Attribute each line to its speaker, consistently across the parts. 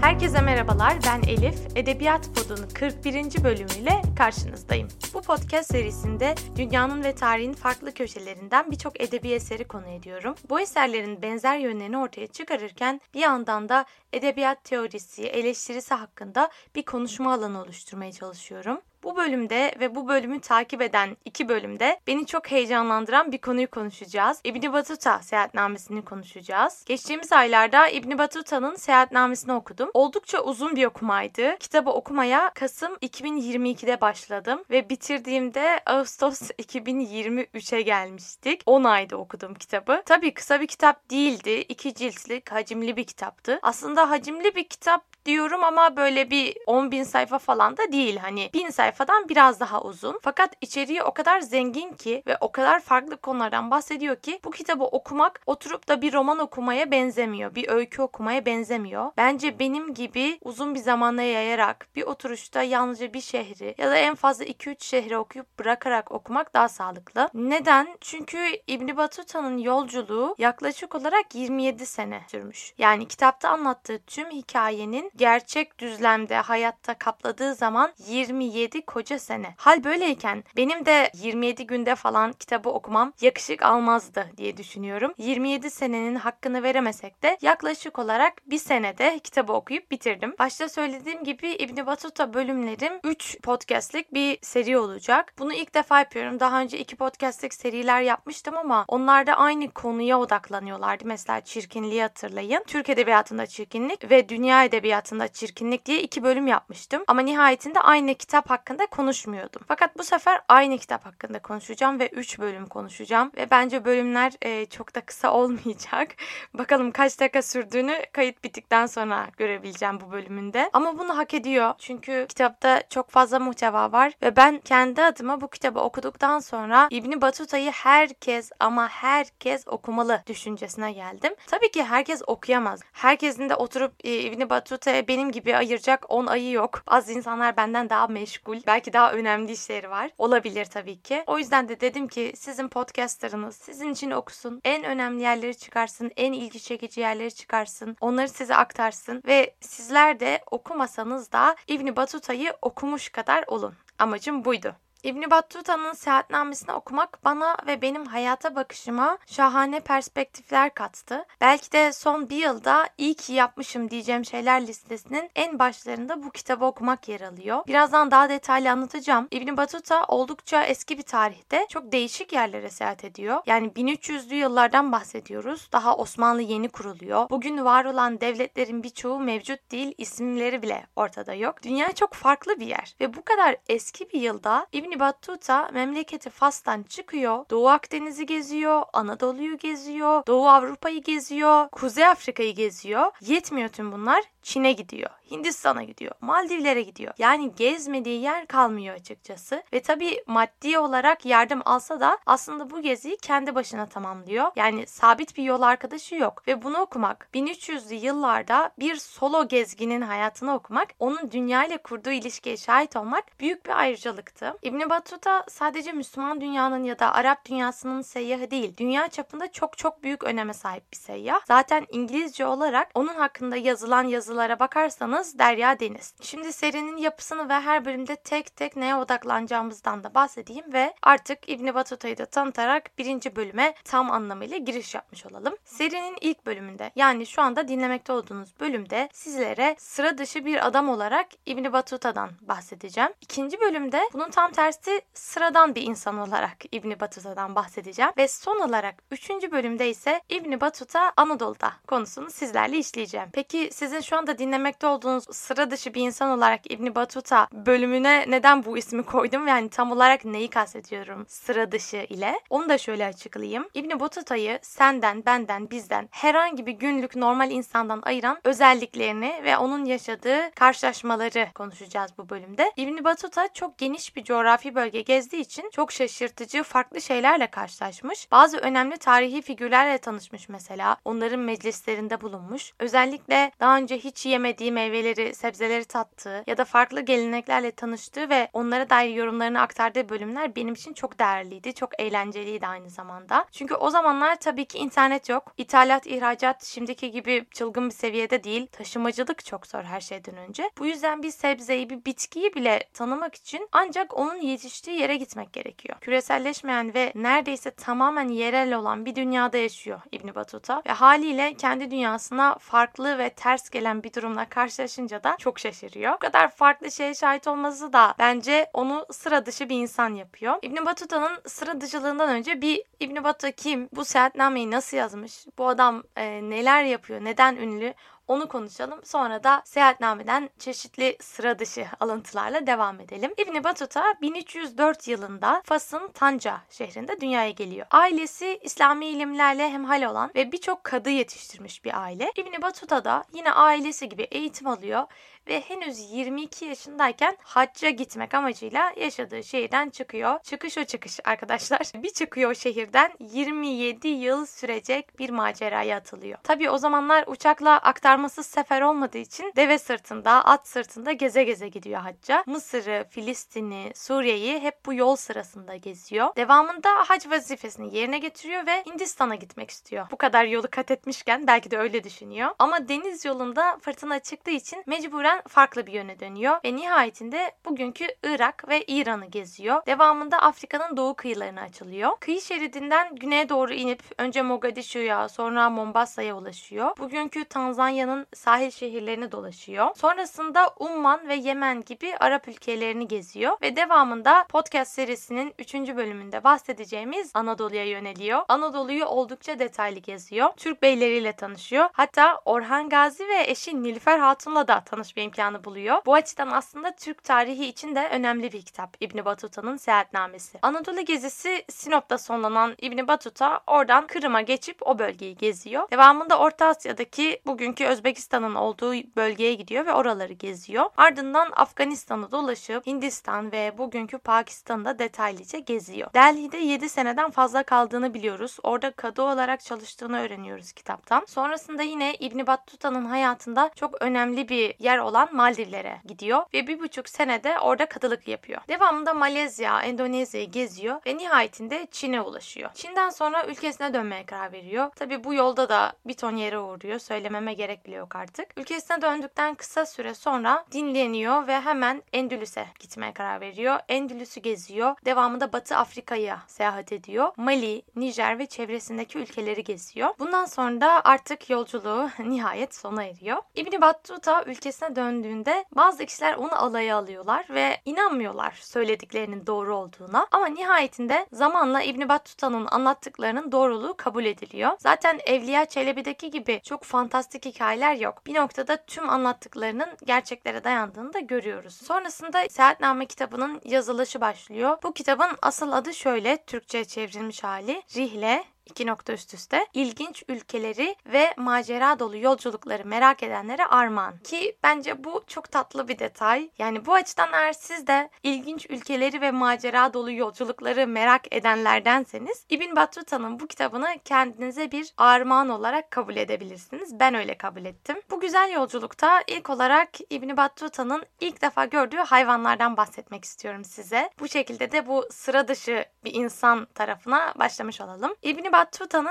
Speaker 1: Herkese merhabalar, ben Elif. Edebiyat Podu'nun 41. bölümüyle karşınızdayım. Bu podcast serisinde dünyanın ve tarihin farklı köşelerinden birçok edebi eseri konu ediyorum. Bu eserlerin benzer yönlerini ortaya çıkarırken bir yandan da edebiyat teorisi, eleştirisi hakkında bir konuşma alanı oluşturmaya çalışıyorum. Bu bölümde ve bu bölümü takip eden iki bölümde beni çok heyecanlandıran bir konuyu konuşacağız. İbni Batuta seyahatnamesini konuşacağız. Geçtiğimiz aylarda İbni Batuta'nın seyahatnamesini okudum. Oldukça uzun bir okumaydı. Kitabı okumaya Kasım 2022'de başladım ve bitirdiğimde Ağustos 2023'e gelmiştik. 10 ayda okudum kitabı. Tabii kısa bir kitap değildi. İki ciltlik, hacimli bir kitaptı. Aslında hacimli bir kitap diyorum ama böyle bir 10 bin sayfa falan da değil. Hani bin sayfadan biraz daha uzun. Fakat içeriği o kadar zengin ki ve o kadar farklı konulardan bahsediyor ki bu kitabı okumak oturup da bir roman okumaya benzemiyor. Bir öykü okumaya benzemiyor. Bence benim gibi uzun bir zamana yayarak bir oturuşta yalnızca bir şehri ya da en fazla 2-3 şehri okuyup bırakarak okumak daha sağlıklı. Neden? Çünkü İbn Battuta'nın yolculuğu yaklaşık olarak 27 sene sürmüş. Yani kitapta anlattığı tüm hikayenin gerçek düzlemde hayatta kapladığı zaman 27 koca sene. Hal böyleyken benim de 27 günde falan kitabı okumam yakışık almazdı diye düşünüyorum. 27 senenin hakkını veremesek de yaklaşık olarak bir senede kitabı okuyup bitirdim. Başta söylediğim gibi İbn Battuta bölümlerim 3 podcastlik bir seri olacak. Bunu ilk defa yapıyorum. Daha önce 2 podcastlik seriler yapmıştım ama onlar da aynı konuya odaklanıyorlardı. Mesela çirkinliği hatırlayın. Türk edebiyatında çirkinlik ve dünya edebiyatında hayatında çirkinlik diye iki bölüm yapmıştım. Ama nihayetinde aynı kitap hakkında konuşmuyordum. Fakat bu sefer aynı kitap hakkında konuşacağım ve üç bölüm konuşacağım. Ve bence bölümler e, çok da kısa olmayacak. Bakalım kaç dakika sürdüğünü kayıt bittikten sonra görebileceğim bu bölümünde. Ama bunu hak ediyor. Çünkü kitapta çok fazla muhteva var ve ben kendi adıma bu kitabı okuduktan sonra İbni Batuta'yı herkes ama herkes okumalı düşüncesine geldim. Tabii ki herkes okuyamaz. Herkesin de oturup e, İbni Batuta ise benim gibi ayıracak 10 ayı yok. Bazı insanlar benden daha meşgul. Belki daha önemli işleri var. Olabilir tabii ki. O yüzden de dedim ki sizin podcastlarınız sizin için okusun. En önemli yerleri çıkarsın. En ilgi çekici yerleri çıkarsın. Onları size aktarsın. Ve sizler de okumasanız da İbni Batuta'yı okumuş kadar olun. Amacım buydu. İbni Battuta'nın seyahatnamesini okumak bana ve benim hayata bakışıma şahane perspektifler kattı. Belki de son bir yılda iyi ki yapmışım diyeceğim şeyler listesinin en başlarında bu kitabı okumak yer alıyor. Birazdan daha detaylı anlatacağım. İbni Battuta oldukça eski bir tarihte çok değişik yerlere seyahat ediyor. Yani 1300'lü yıllardan bahsediyoruz. Daha Osmanlı yeni kuruluyor. Bugün var olan devletlerin birçoğu mevcut değil, isimleri bile ortada yok. Dünya çok farklı bir yer ve bu kadar eski bir yılda İbni İbni Battuta memleketi Fas'tan çıkıyor. Doğu Akdeniz'i geziyor, Anadolu'yu geziyor, Doğu Avrupa'yı geziyor, Kuzey Afrika'yı geziyor. Yetmiyor tüm bunlar. Çin'e gidiyor, Hindistan'a gidiyor, Maldivlere gidiyor. Yani gezmediği yer kalmıyor açıkçası. Ve tabii maddi olarak yardım alsa da aslında bu geziyi kendi başına tamamlıyor. Yani sabit bir yol arkadaşı yok. Ve bunu okumak, 1300'lü yıllarda bir solo gezginin hayatını okumak, onun dünya ile kurduğu ilişkiye şahit olmak büyük bir ayrıcalıktı. İbn Battuta sadece Müslüman dünyanın ya da Arap dünyasının seyyahı değil, dünya çapında çok çok büyük öneme sahip bir seyyah. Zaten İngilizce olarak onun hakkında yazılan yazı yazılara bakarsanız Derya Deniz. Şimdi serinin yapısını ve her bölümde tek tek neye odaklanacağımızdan da bahsedeyim ve artık İbn Battuta'yı da tanıtarak birinci bölüme tam anlamıyla giriş yapmış olalım. Serinin ilk bölümünde yani şu anda dinlemekte olduğunuz bölümde sizlere sıra dışı bir adam olarak İbn Battuta'dan bahsedeceğim. İkinci bölümde bunun tam tersi sıradan bir insan olarak İbn Battuta'dan bahsedeceğim ve son olarak üçüncü bölümde ise İbn Battuta Anadolu'da konusunu sizlerle işleyeceğim. Peki sizin şu anda dinlemekte olduğunuz sıra dışı bir insan olarak İbni Batuta bölümüne neden bu ismi koydum? Yani tam olarak neyi kastediyorum sıra dışı ile? Onu da şöyle açıklayayım. İbni Batuta'yı senden, benden, bizden herhangi bir günlük normal insandan ayıran özelliklerini ve onun yaşadığı karşılaşmaları konuşacağız bu bölümde. İbni Batuta çok geniş bir coğrafi bölge gezdiği için çok şaşırtıcı farklı şeylerle karşılaşmış. Bazı önemli tarihi figürlerle tanışmış mesela. Onların meclislerinde bulunmuş. Özellikle daha önce hiç yemediği meyve meyveleri, sebzeleri tattığı ya da farklı geleneklerle tanıştığı ve onlara dair yorumlarını aktardığı bölümler benim için çok değerliydi. Çok eğlenceliydi aynı zamanda. Çünkü o zamanlar tabii ki internet yok. İthalat, ihracat şimdiki gibi çılgın bir seviyede değil. Taşımacılık çok zor her şeyden önce. Bu yüzden bir sebzeyi, bir bitkiyi bile tanımak için ancak onun yetiştiği yere gitmek gerekiyor. Küreselleşmeyen ve neredeyse tamamen yerel olan bir dünyada yaşıyor İbn Battuta ve haliyle kendi dünyasına farklı ve ters gelen bir durumla karşılaşınca da çok şaşırıyor. Bu kadar farklı şeye şahit olması da bence onu sıra dışı bir insan yapıyor. İbn Battuta'nın sıra dışılığından önce bir İbn Battuta kim? Bu seyahatnameyi nasıl yazmış? Bu adam e, neler yapıyor? Neden ünlü? Onu konuşalım. Sonra da seyahatnameden çeşitli sıra dışı alıntılarla devam edelim. İbn Battuta 1304 yılında Fas'ın Tanca şehrinde dünyaya geliyor. Ailesi İslami ilimlerle hemhal olan ve birçok kadı yetiştirmiş bir aile. İbn Battuta da yine ailesi gibi eğitim alıyor ve henüz 22 yaşındayken hacca gitmek amacıyla yaşadığı şehirden çıkıyor. Çıkış o çıkış arkadaşlar. Bir çıkıyor şehirden 27 yıl sürecek bir maceraya atılıyor. Tabi o zamanlar uçakla aktarmasız sefer olmadığı için deve sırtında, at sırtında geze geze gidiyor hacca. Mısır'ı, Filistin'i, Suriye'yi hep bu yol sırasında geziyor. Devamında hac vazifesini yerine getiriyor ve Hindistan'a gitmek istiyor. Bu kadar yolu kat etmişken belki de öyle düşünüyor. Ama deniz yolunda fırtına çıktığı için mecburen farklı bir yöne dönüyor ve nihayetinde bugünkü Irak ve İran'ı geziyor. Devamında Afrika'nın doğu kıyılarına açılıyor. Kıyı şeridinden güneye doğru inip önce Mogadishu'ya sonra Mombasa'ya ulaşıyor. Bugünkü Tanzanya'nın sahil şehirlerini dolaşıyor. Sonrasında Umman ve Yemen gibi Arap ülkelerini geziyor ve devamında podcast serisinin 3. bölümünde bahsedeceğimiz Anadolu'ya yöneliyor. Anadolu'yu oldukça detaylı geziyor. Türk beyleriyle tanışıyor. Hatta Orhan Gazi ve eşi Nilüfer Hatun'la da tanışma imkanı buluyor. Bu açıdan aslında Türk tarihi için de önemli bir kitap İbn Batuta'nın Seyahatnamesi. Anadolu gezisi Sinop'ta sonlanan İbn Batuta oradan Kırım'a geçip o bölgeyi geziyor. Devamında Orta Asya'daki bugünkü Özbekistan'ın olduğu bölgeye gidiyor ve oraları geziyor. Ardından Afganistan'ı dolaşıp Hindistan ve bugünkü Pakistan'ı da detaylıca geziyor. Delhi'de 7 seneden fazla kaldığını biliyoruz. Orada kadı olarak çalıştığını öğreniyoruz kitaptan. Sonrasında yine İbn Battuta'nın hayatında çok önemli bir yer olan Maldivlere gidiyor ve bir buçuk senede orada kadılık yapıyor. Devamında Malezya, Endonezya'yı geziyor ve nihayetinde Çin'e ulaşıyor. Çin'den sonra ülkesine dönmeye karar veriyor. Tabi bu yolda da bir ton yere uğruyor. Söylememe gerek bile yok artık. Ülkesine döndükten kısa süre sonra dinleniyor ve hemen Endülüs'e gitmeye karar veriyor. Endülüs'ü geziyor. Devamında Batı Afrika'ya seyahat ediyor. Mali, Nijer ve çevresindeki ülkeleri geziyor. Bundan sonra da artık yolculuğu nihayet sona eriyor. İbni Battuta ülkesine dön döndüğünde bazı kişiler onu alaya alıyorlar ve inanmıyorlar söylediklerinin doğru olduğuna. Ama nihayetinde zamanla İbn Battuta'nın anlattıklarının doğruluğu kabul ediliyor. Zaten Evliya Çelebi'deki gibi çok fantastik hikayeler yok. Bir noktada tüm anlattıklarının gerçeklere dayandığını da görüyoruz. Sonrasında Seyahatname kitabının yazılışı başlıyor. Bu kitabın asıl adı şöyle Türkçe çevrilmiş hali Rihle iki nokta üst üste ilginç ülkeleri ve macera dolu yolculukları merak edenlere armağan. Ki bence bu çok tatlı bir detay. Yani bu açıdan eğer siz de ilginç ülkeleri ve macera dolu yolculukları merak edenlerdenseniz İbn Battuta'nın bu kitabını kendinize bir armağan olarak kabul edebilirsiniz. Ben öyle kabul ettim. Bu güzel yolculukta ilk olarak İbn Battuta'nın ilk defa gördüğü hayvanlardan bahsetmek istiyorum size. Bu şekilde de bu sıra dışı bir insan tarafına başlamış olalım. İbn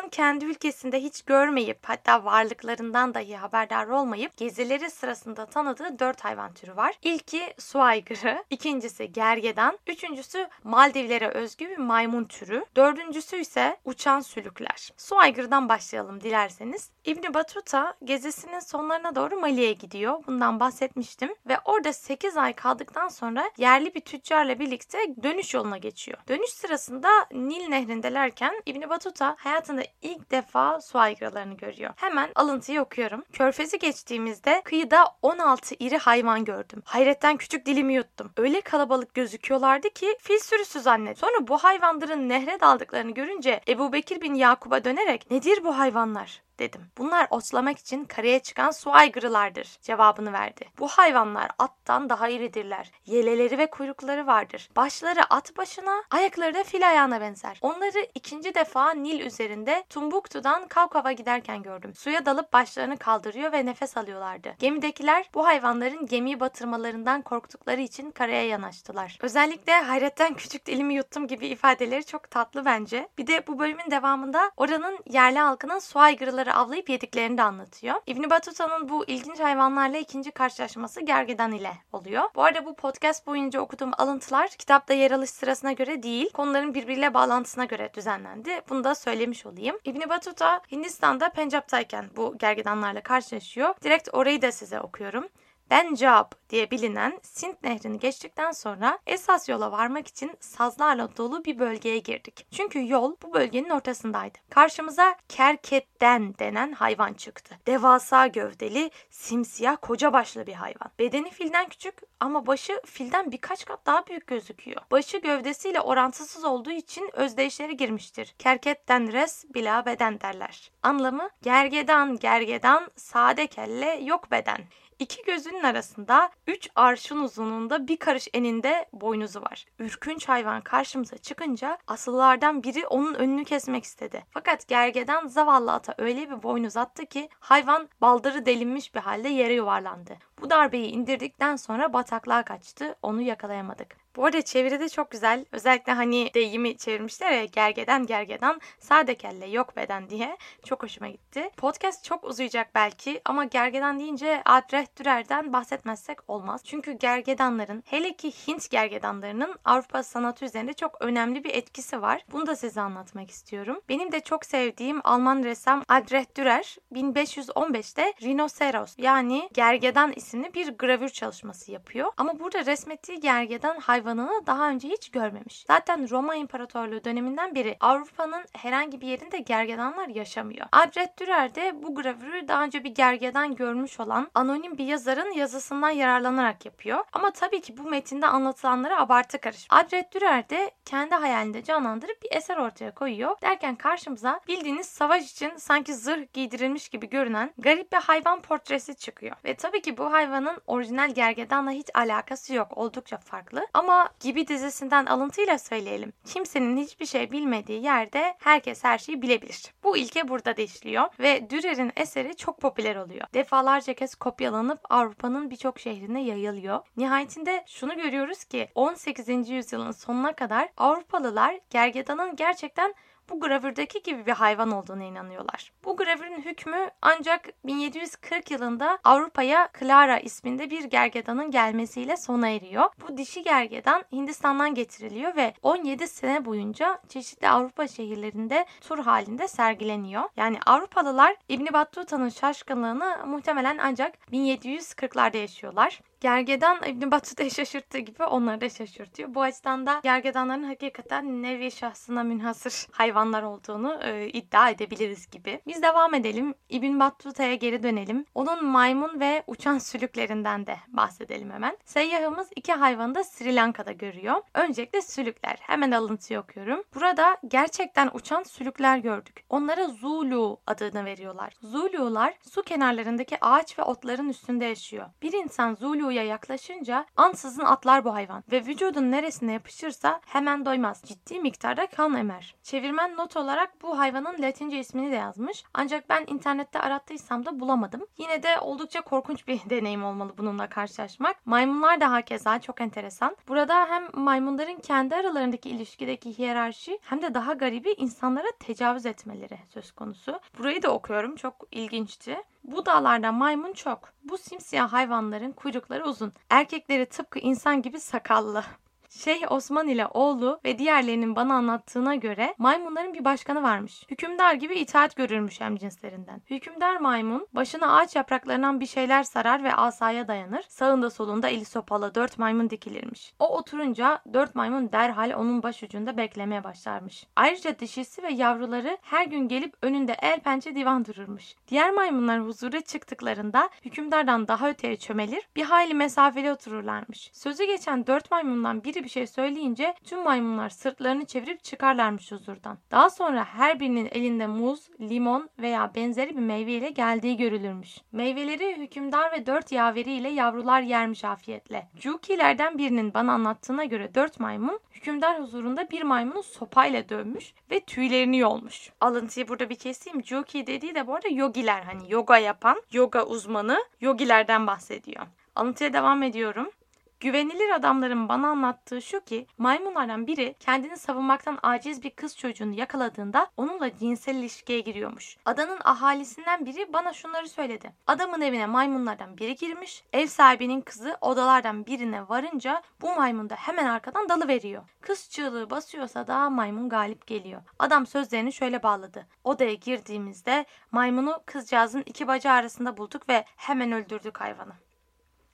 Speaker 1: kendi ülkesinde hiç görmeyip hatta varlıklarından dahi haberdar olmayıp gezileri sırasında tanıdığı dört hayvan türü var. İlki su aygırı, ikincisi gergedan, üçüncüsü Maldivlere özgü bir maymun türü, dördüncüsü ise uçan sülükler. Su aygırıdan başlayalım dilerseniz. İbn Battuta gezisinin sonlarına doğru Mali'ye gidiyor. Bundan bahsetmiştim ve orada 8 ay kaldıktan sonra yerli bir tüccarla birlikte dönüş yoluna geçiyor. Dönüş sırasında Nil nehrindelerken İbn Battuta hayatında ilk defa su aygırlarını görüyor. Hemen alıntıyı okuyorum. Körfezi geçtiğimizde kıyıda 16 iri hayvan gördüm. Hayretten küçük dilimi yuttum. Öyle kalabalık gözüküyorlardı ki fil sürüsü zannet. Sonra bu hayvanların nehre daldıklarını görünce Ebu Bekir bin Yakub'a dönerek nedir bu hayvanlar? Dedim. Bunlar otlamak için karaya çıkan su aygırılardır cevabını verdi. Bu hayvanlar attan daha iridirler. Yeleleri ve kuyrukları vardır. Başları at başına, ayakları da fil ayağına benzer. Onları ikinci defa Nil üzerinde Tumbuktu'dan Kavkav'a giderken gördüm. Suya dalıp başlarını kaldırıyor ve nefes alıyorlardı. Gemidekiler bu hayvanların gemiyi batırmalarından korktukları için karaya yanaştılar. Özellikle hayretten küçük dilimi yuttum gibi ifadeleri çok tatlı bence. Bir de bu bölümün devamında oranın yerli halkının su aygırıları avlayıp yediklerini de anlatıyor. İbn Battuta'nın bu ilginç hayvanlarla ikinci karşılaşması gergedan ile oluyor. Bu arada bu podcast boyunca okuduğum alıntılar kitapta yer alış sırasına göre değil, konuların birbiriyle bağlantısına göre düzenlendi. Bunu da söylemiş olayım. İbn Battuta Hindistan'da Pencap'tayken bu gergedanlarla karşılaşıyor. Direkt orayı da size okuyorum. Benjab diye bilinen Sint nehrini geçtikten sonra esas yola varmak için sazlarla dolu bir bölgeye girdik. Çünkü yol bu bölgenin ortasındaydı. Karşımıza kerketten denen hayvan çıktı. Devasa gövdeli, simsiyah, koca başlı bir hayvan. Bedeni filden küçük ama başı filden birkaç kat daha büyük gözüküyor. Başı gövdesiyle orantısız olduğu için özdeyişleri girmiştir. Kerketten res bila beden derler. Anlamı gergedan gergedan sade kelle yok beden. İki gözünün arasında üç arşın uzunluğunda bir karış eninde boynuzu var. Ürkünç hayvan karşımıza çıkınca asıllardan biri onun önünü kesmek istedi. Fakat gergeden zavallı ata öyle bir boynuz attı ki hayvan baldırı delinmiş bir halde yere yuvarlandı. Bu darbeyi indirdikten sonra bataklığa kaçtı. Onu yakalayamadık. Bu arada çeviride çok güzel. Özellikle hani deyimi çevirmişler ya gergeden gergedan sade kelle yok beden diye. Çok hoşuma gitti. Podcast çok uzayacak belki ama gergedan deyince Adret Dürer'den bahsetmezsek olmaz. Çünkü gergedanların hele ki Hint gergedanlarının Avrupa sanatı üzerinde çok önemli bir etkisi var. Bunu da size anlatmak istiyorum. Benim de çok sevdiğim Alman ressam Adret Dürer 1515'te Rhinoceros yani gergedan isimli bir gravür çalışması yapıyor. Ama burada resmettiği gergedan hayvanını daha önce hiç görmemiş. Zaten Roma İmparatorluğu döneminden beri Avrupa'nın herhangi bir yerinde gergedanlar yaşamıyor. Adret Dürer de bu gravürü daha önce bir gergedan görmüş olan anonim bir yazarın yazısından yararlanarak yapıyor. Ama tabii ki bu metinde anlatılanlara abartı karışmış. Adret Dürer de kendi hayalinde canlandırıp bir eser ortaya koyuyor. Derken karşımıza bildiğiniz savaş için sanki zırh giydirilmiş gibi görünen garip bir hayvan portresi çıkıyor. Ve tabii ki bu hayvanın orijinal gergedanla hiç alakası yok. Oldukça farklı. Ama gibi dizisinden alıntıyla söyleyelim. Kimsenin hiçbir şey bilmediği yerde herkes her şeyi bilebilir. Bu ilke burada da işliyor ve Dürer'in eseri çok popüler oluyor. Defalarca kez kopyalanıp Avrupa'nın birçok şehrine yayılıyor. Nihayetinde şunu görüyoruz ki 18. yüzyılın sonuna kadar Avrupalılar gergedanın gerçekten bu gravürdeki gibi bir hayvan olduğuna inanıyorlar. Bu gravürün hükmü ancak 1740 yılında Avrupa'ya Clara isminde bir gergedanın gelmesiyle sona eriyor. Bu dişi gergedan Hindistan'dan getiriliyor ve 17 sene boyunca çeşitli Avrupa şehirlerinde tur halinde sergileniyor. Yani Avrupalılar İbn Battuta'nın şaşkınlığını muhtemelen ancak 1740'larda yaşıyorlar. Gergedan İbn Battuta'yı şaşırttığı gibi onları da şaşırtıyor. Bu açıdan da gergedanların hakikaten nevi şahsına münhasır hayvanlar olduğunu e, iddia edebiliriz gibi. Biz devam edelim. İbn Battuta'ya geri dönelim. Onun maymun ve uçan sülüklerinden de bahsedelim hemen. Seyyahımız iki hayvanı da Sri Lanka'da görüyor. Öncelikle sülükler. Hemen alıntıyı okuyorum. Burada gerçekten uçan sülükler gördük. Onlara Zulu adını veriyorlar. Zulular su kenarlarındaki ağaç ve otların üstünde yaşıyor. Bir insan Zulu kuyuya yaklaşınca ansızın atlar bu hayvan ve vücudun neresine yapışırsa hemen doymaz. Ciddi miktarda kan emer. Çevirmen not olarak bu hayvanın latince ismini de yazmış. Ancak ben internette arattıysam da bulamadım. Yine de oldukça korkunç bir deneyim olmalı bununla karşılaşmak. Maymunlar da hakeza çok enteresan. Burada hem maymunların kendi aralarındaki ilişkideki hiyerarşi hem de daha garibi insanlara tecavüz etmeleri söz konusu. Burayı da okuyorum. Çok ilginçti. Bu dağlarda maymun çok. Bu simsiyah hayvanların kuyrukları uzun. Erkekleri tıpkı insan gibi sakallı. Şeyh Osman ile oğlu ve diğerlerinin bana anlattığına göre maymunların bir başkanı varmış. Hükümdar gibi itaat görürmüş hem cinslerinden. Hükümdar maymun başına ağaç yapraklarından bir şeyler sarar ve asaya dayanır. Sağında solunda eli sopalı dört maymun dikilirmiş. O oturunca dört maymun derhal onun başucunda beklemeye başlarmış. Ayrıca dişisi ve yavruları her gün gelip önünde el pençe divan dururmuş. Diğer maymunlar huzura çıktıklarında hükümdardan daha öteye çömelir bir hayli mesafeli otururlarmış. Sözü geçen dört maymundan biri biri bir şey söyleyince tüm maymunlar sırtlarını çevirip çıkarlarmış huzurdan. Daha sonra her birinin elinde muz, limon veya benzeri bir meyveyle geldiği görülürmüş. Meyveleri hükümdar ve dört yaveri ile yavrular yermiş afiyetle. Juki'lerden birinin bana anlattığına göre dört maymun hükümdar huzurunda bir maymunu sopayla dövmüş ve tüylerini yolmuş. Alıntıyı burada bir keseyim. Juki dediği de bu arada yogiler hani yoga yapan, yoga uzmanı yogilerden bahsediyor. Alıntıya devam ediyorum. Güvenilir adamların bana anlattığı şu ki maymunlardan biri kendini savunmaktan aciz bir kız çocuğunu yakaladığında onunla cinsel ilişkiye giriyormuş. Adanın ahalisinden biri bana şunları söyledi. Adamın evine maymunlardan biri girmiş. Ev sahibinin kızı odalardan birine varınca bu maymun da hemen arkadan dalı veriyor. Kız çığlığı basıyorsa da maymun galip geliyor. Adam sözlerini şöyle bağladı. Odaya girdiğimizde maymunu kızcağızın iki bacağı arasında bulduk ve hemen öldürdük hayvanı.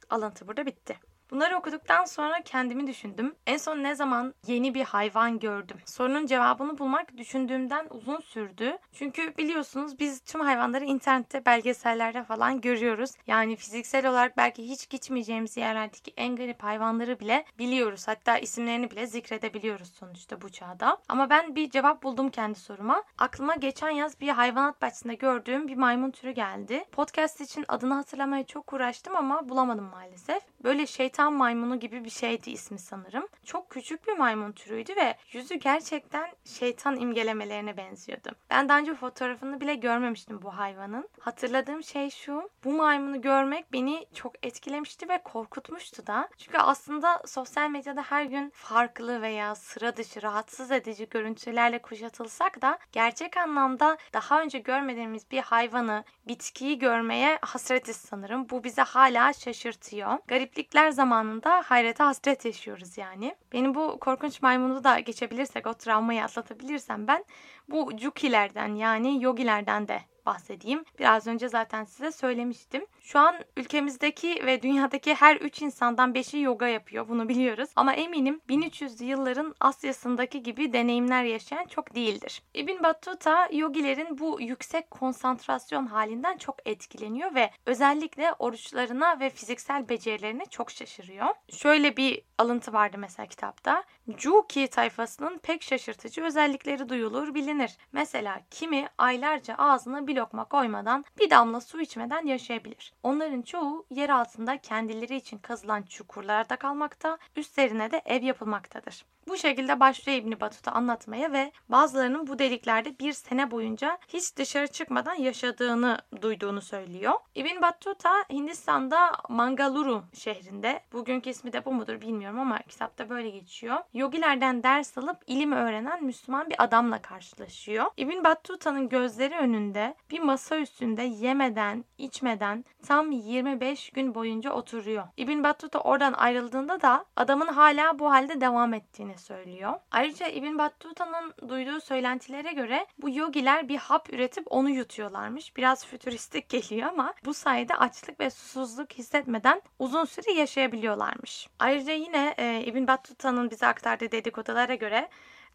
Speaker 1: Alıntı burada bitti. Bunları okuduktan sonra kendimi düşündüm. En son ne zaman yeni bir hayvan gördüm? Sorunun cevabını bulmak düşündüğümden uzun sürdü. Çünkü biliyorsunuz biz tüm hayvanları internette, belgesellerde falan görüyoruz. Yani fiziksel olarak belki hiç gitmeyeceğimiz yerlerdeki en garip hayvanları bile biliyoruz. Hatta isimlerini bile zikredebiliyoruz sonuçta bu çağda. Ama ben bir cevap buldum kendi soruma. Aklıma geçen yaz bir hayvanat bahçesinde gördüğüm bir maymun türü geldi. Podcast için adını hatırlamaya çok uğraştım ama bulamadım maalesef. Böyle şeytan maymunu gibi bir şeydi ismi sanırım. Çok küçük bir maymun türüydü ve yüzü gerçekten şeytan imgelemelerine benziyordu. Ben daha önce fotoğrafını bile görmemiştim bu hayvanın. Hatırladığım şey şu. Bu maymunu görmek beni çok etkilemişti ve korkutmuştu da. Çünkü aslında sosyal medyada her gün farklı veya sıra dışı, rahatsız edici görüntülerle kuşatılsak da gerçek anlamda daha önce görmediğimiz bir hayvanı, bitkiyi görmeye hasretiz sanırım. Bu bize hala şaşırtıyor. Gariplikler zamanında hayrete hasret yaşıyoruz yani. Benim bu korkunç maymunu da geçebilirsek, o travmayı atlatabilirsem ben bu Jukilerden yani yogilerden de bahsedeyim. Biraz önce zaten size söylemiştim. Şu an ülkemizdeki ve dünyadaki her 3 insandan 5'i yoga yapıyor. Bunu biliyoruz. Ama eminim 1300'lü yılların Asya'sındaki gibi deneyimler yaşayan çok değildir. İbn Battuta yogilerin bu yüksek konsantrasyon halinden çok etkileniyor ve özellikle oruçlarına ve fiziksel becerilerine çok şaşırıyor. Şöyle bir alıntı vardı mesela kitapta. Juki tayfasının pek şaşırtıcı özellikleri duyulur bilinir. Mesela kimi aylarca ağzına bir lokma koymadan bir damla su içmeden yaşayabilir. Onların çoğu yer altında kendileri için kazılan çukurlarda kalmakta, üstlerine de ev yapılmaktadır. Bu şekilde başlıyor İbni Batuta anlatmaya ve bazılarının bu deliklerde bir sene boyunca hiç dışarı çıkmadan yaşadığını duyduğunu söylüyor. İbn Battuta Hindistan'da Mangaluru şehrinde, bugünkü ismi de bu mudur bilmiyorum ama kitapta böyle geçiyor. Yogilerden ders alıp ilim öğrenen Müslüman bir adamla karşılaşıyor. İbn Battuta'nın gözleri önünde bir masa üstünde yemeden, içmeden tam 25 gün boyunca oturuyor. İbn Battuta oradan ayrıldığında da adamın hala bu halde devam ettiğini söylüyor. Ayrıca İbn Battuta'nın duyduğu söylentilere göre bu yogiler bir hap üretip onu yutuyorlarmış. Biraz fütüristik geliyor ama bu sayede açlık ve susuzluk hissetmeden uzun süre yaşayabiliyorlarmış. Ayrıca yine e, İbn Battuta'nın bize aktardığı dedikodulara göre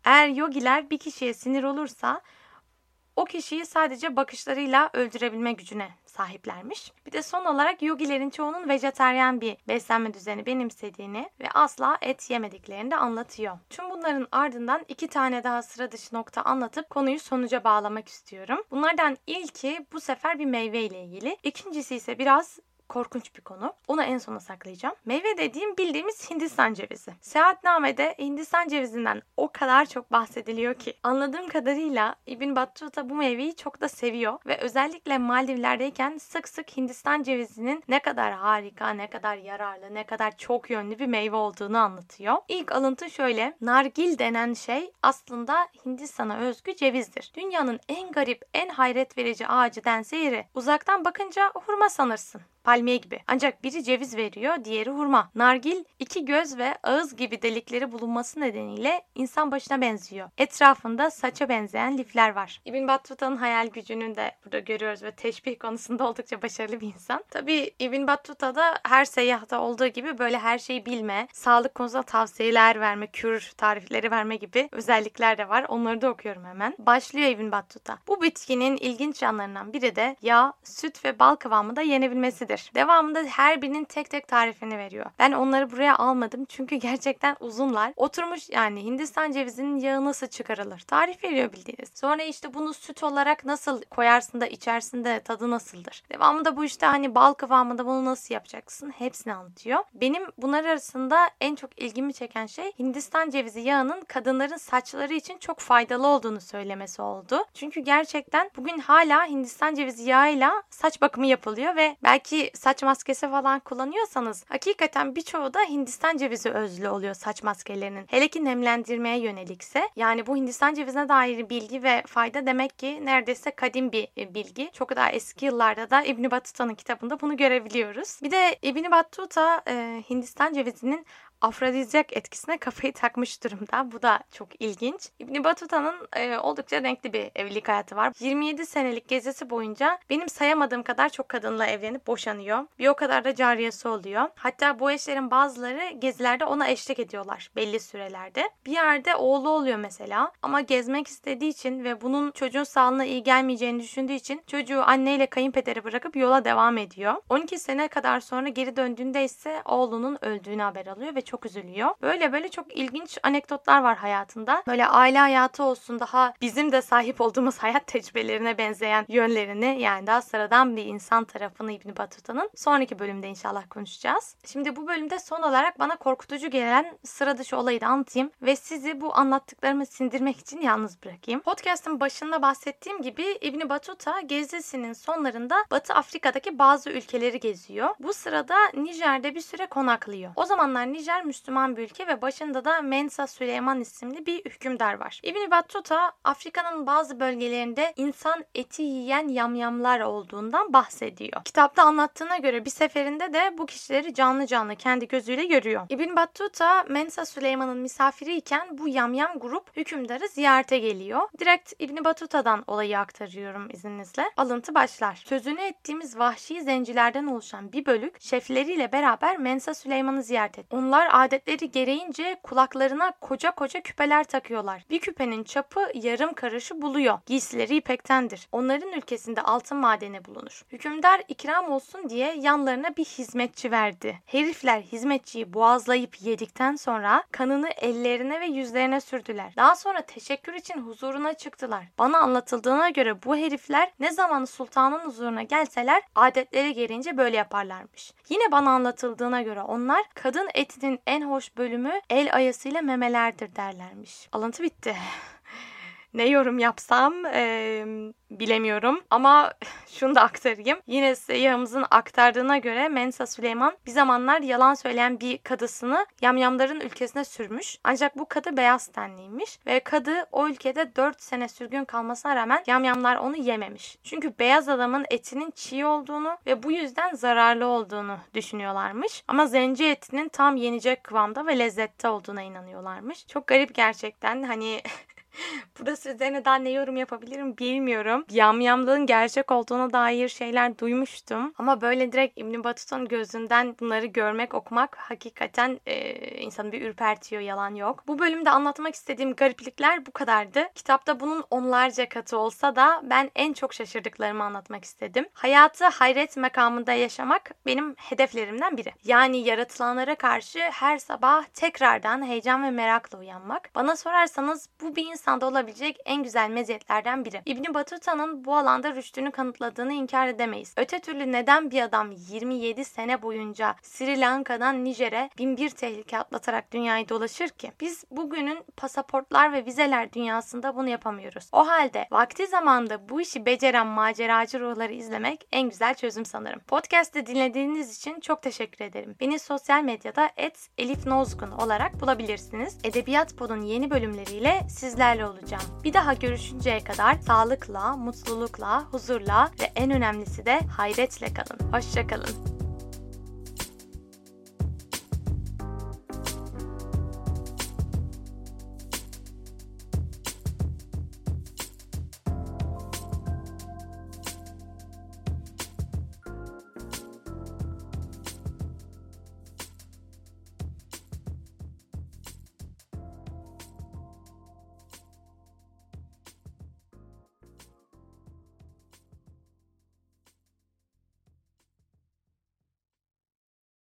Speaker 1: eğer yogiler bir kişiye sinir olursa o kişiyi sadece bakışlarıyla öldürebilme gücüne sahiplermiş. Bir de son olarak yogilerin çoğunun vejeteryan bir beslenme düzeni benimsediğini ve asla et yemediklerini de anlatıyor. Tüm bunların ardından iki tane daha sıra dışı nokta anlatıp konuyu sonuca bağlamak istiyorum. Bunlardan ilki bu sefer bir meyve ile ilgili. İkincisi ise biraz korkunç bir konu. Onu en sona saklayacağım. Meyve dediğim bildiğimiz Hindistan cevizi. Seyahatnamede Hindistan cevizinden o kadar çok bahsediliyor ki. Anladığım kadarıyla İbn Battuta bu meyveyi çok da seviyor ve özellikle Maldivler'deyken sık sık Hindistan cevizinin ne kadar harika, ne kadar yararlı, ne kadar çok yönlü bir meyve olduğunu anlatıyor. İlk alıntı şöyle. Nargil denen şey aslında Hindistan'a özgü cevizdir. Dünyanın en garip, en hayret verici ağacı dense. Uzaktan bakınca hurma sanırsın palmiye gibi. Ancak biri ceviz veriyor, diğeri hurma. Nargil iki göz ve ağız gibi delikleri bulunması nedeniyle insan başına benziyor. Etrafında saça benzeyen lifler var. İbn Battuta'nın hayal gücünü de burada görüyoruz ve teşbih konusunda oldukça başarılı bir insan. Tabi İbn Battuta da her seyahta olduğu gibi böyle her şeyi bilme, sağlık konusunda tavsiyeler verme, kür tarifleri verme gibi özellikler de var. Onları da okuyorum hemen. Başlıyor İbn Battuta. Bu bitkinin ilginç yanlarından biri de yağ, süt ve bal kıvamında yenebilmesidir nedir? Devamında her birinin tek tek tarifini veriyor. Ben onları buraya almadım çünkü gerçekten uzunlar. Oturmuş yani Hindistan cevizinin yağı nasıl çıkarılır? Tarif veriyor bildiğiniz. Sonra işte bunu süt olarak nasıl koyarsın da içerisinde tadı nasıldır? Devamında bu işte hani bal kıvamında bunu nasıl yapacaksın? Hepsini anlatıyor. Benim bunlar arasında en çok ilgimi çeken şey Hindistan cevizi yağının kadınların saçları için çok faydalı olduğunu söylemesi oldu. Çünkü gerçekten bugün hala Hindistan cevizi yağıyla saç bakımı yapılıyor ve belki saç maskesi falan kullanıyorsanız hakikaten birçoğu da Hindistan cevizi özlü oluyor saç maskelerinin. Hele ki nemlendirmeye yönelikse. Yani bu Hindistan cevizine dair bilgi ve fayda demek ki neredeyse kadim bir e, bilgi. Çok daha eski yıllarda da İbn Battuta'nın kitabında bunu görebiliyoruz. Bir de İbn Battuta e, Hindistan cevizinin afrodizyak etkisine kafayı takmış durumda. Bu da çok ilginç. İbn Battuta'nın e, oldukça renkli bir evlilik hayatı var. 27 senelik gezisi boyunca benim sayamadığım kadar çok kadınla evlenip boşanıyor. Bir o kadar da cariyesi oluyor. Hatta bu eşlerin bazıları gezilerde ona eşlik ediyorlar belli sürelerde. Bir yerde oğlu oluyor mesela ama gezmek istediği için ve bunun çocuğun sağlığına iyi gelmeyeceğini düşündüğü için çocuğu anneyle kayınpederi bırakıp yola devam ediyor. 12 sene kadar sonra geri döndüğünde ise oğlunun öldüğünü haber alıyor ve çok üzülüyor. Böyle böyle çok ilginç anekdotlar var hayatında. Böyle aile hayatı olsun daha bizim de sahip olduğumuz hayat tecrübelerine benzeyen yönlerini yani daha sıradan bir insan tarafını İbn Battuta'nın sonraki bölümde inşallah konuşacağız. Şimdi bu bölümde son olarak bana korkutucu gelen sıra dışı olayı da anlatayım ve sizi bu anlattıklarımı sindirmek için yalnız bırakayım. Podcast'ın başında bahsettiğim gibi İbn Battuta gezisinin sonlarında Batı Afrika'daki bazı ülkeleri geziyor. Bu sırada Nijer'de bir süre konaklıyor. O zamanlar Nijer Müslüman bir ülke ve başında da Mensa Süleyman isimli bir hükümdar var. İbn Battuta Afrika'nın bazı bölgelerinde insan eti yiyen yamyamlar olduğundan bahsediyor. Kitapta anlattığına göre bir seferinde de bu kişileri canlı canlı kendi gözüyle görüyor. İbn Battuta Mensa Süleyman'ın misafiriyken bu yamyam grup hükümdarı ziyarete geliyor. Direkt İbn Battuta'dan olayı aktarıyorum izninizle. Alıntı başlar. Sözünü ettiğimiz vahşi zencilerden oluşan bir bölük şefleriyle beraber Mensa Süleyman'ı ziyaret etti. Onlar adetleri gereğince kulaklarına koca koca küpeler takıyorlar. Bir küpenin çapı yarım karışı buluyor. Giysileri ipektendir. Onların ülkesinde altın madeni bulunur. Hükümdar ikram olsun diye yanlarına bir hizmetçi verdi. Herifler hizmetçiyi boğazlayıp yedikten sonra kanını ellerine ve yüzlerine sürdüler. Daha sonra teşekkür için huzuruna çıktılar. Bana anlatıldığına göre bu herifler ne zaman sultanın huzuruna gelseler adetleri gereğince böyle yaparlarmış. Yine bana anlatıldığına göre onlar kadın etinin en hoş bölümü el ayasıyla memelerdir derlermiş. Alıntı bitti. ne yorum yapsam ee, bilemiyorum ama şunu da aktarayım. Yine seyyahımızın aktardığına göre Mensa Süleyman bir zamanlar yalan söyleyen bir kadısını yamyamların ülkesine sürmüş. Ancak bu kadı beyaz tenliymiş ve kadı o ülkede 4 sene sürgün kalmasına rağmen yamyamlar onu yememiş. Çünkü beyaz adamın etinin çiğ olduğunu ve bu yüzden zararlı olduğunu düşünüyorlarmış. Ama zenci etinin tam yenecek kıvamda ve lezzette olduğuna inanıyorlarmış. Çok garip gerçekten hani Burası üzerine daha ne yorum yapabilirim bilmiyorum. Yamyamlığın gerçek olduğuna dair şeyler duymuştum. Ama böyle direkt İbn Battuta'nın gözünden bunları görmek, okumak hakikaten e, insanı bir ürpertiyor, yalan yok. Bu bölümde anlatmak istediğim gariplikler bu kadardı. Kitapta bunun onlarca katı olsa da ben en çok şaşırdıklarımı anlatmak istedim. Hayatı hayret makamında yaşamak benim hedeflerimden biri. Yani yaratılanlara karşı her sabah tekrardan heyecan ve merakla uyanmak. Bana sorarsanız bu bir insanda olabilecek en güzel meziyetlerden biri. İbni Batuta'nın bu alanda rüştünü kanıtladığını inkar edemeyiz. Öte türlü neden bir adam 27 sene boyunca Sri Lanka'dan Nijer'e binbir tehlike atlatarak dünyayı dolaşır ki? Biz bugünün pasaportlar ve vizeler dünyasında bunu yapamıyoruz. O halde vakti zamanda bu işi beceren maceracı ruhları izlemek en güzel çözüm sanırım. Podcast'te dinlediğiniz için çok teşekkür ederim. Beni sosyal medyada Elif Nozgun olarak bulabilirsiniz. Edebiyat Pod'un yeni bölümleriyle sizler sizlerle olacağım. Bir daha görüşünceye kadar sağlıkla, mutlulukla, huzurla ve en önemlisi de hayretle kalın. Hoşçakalın.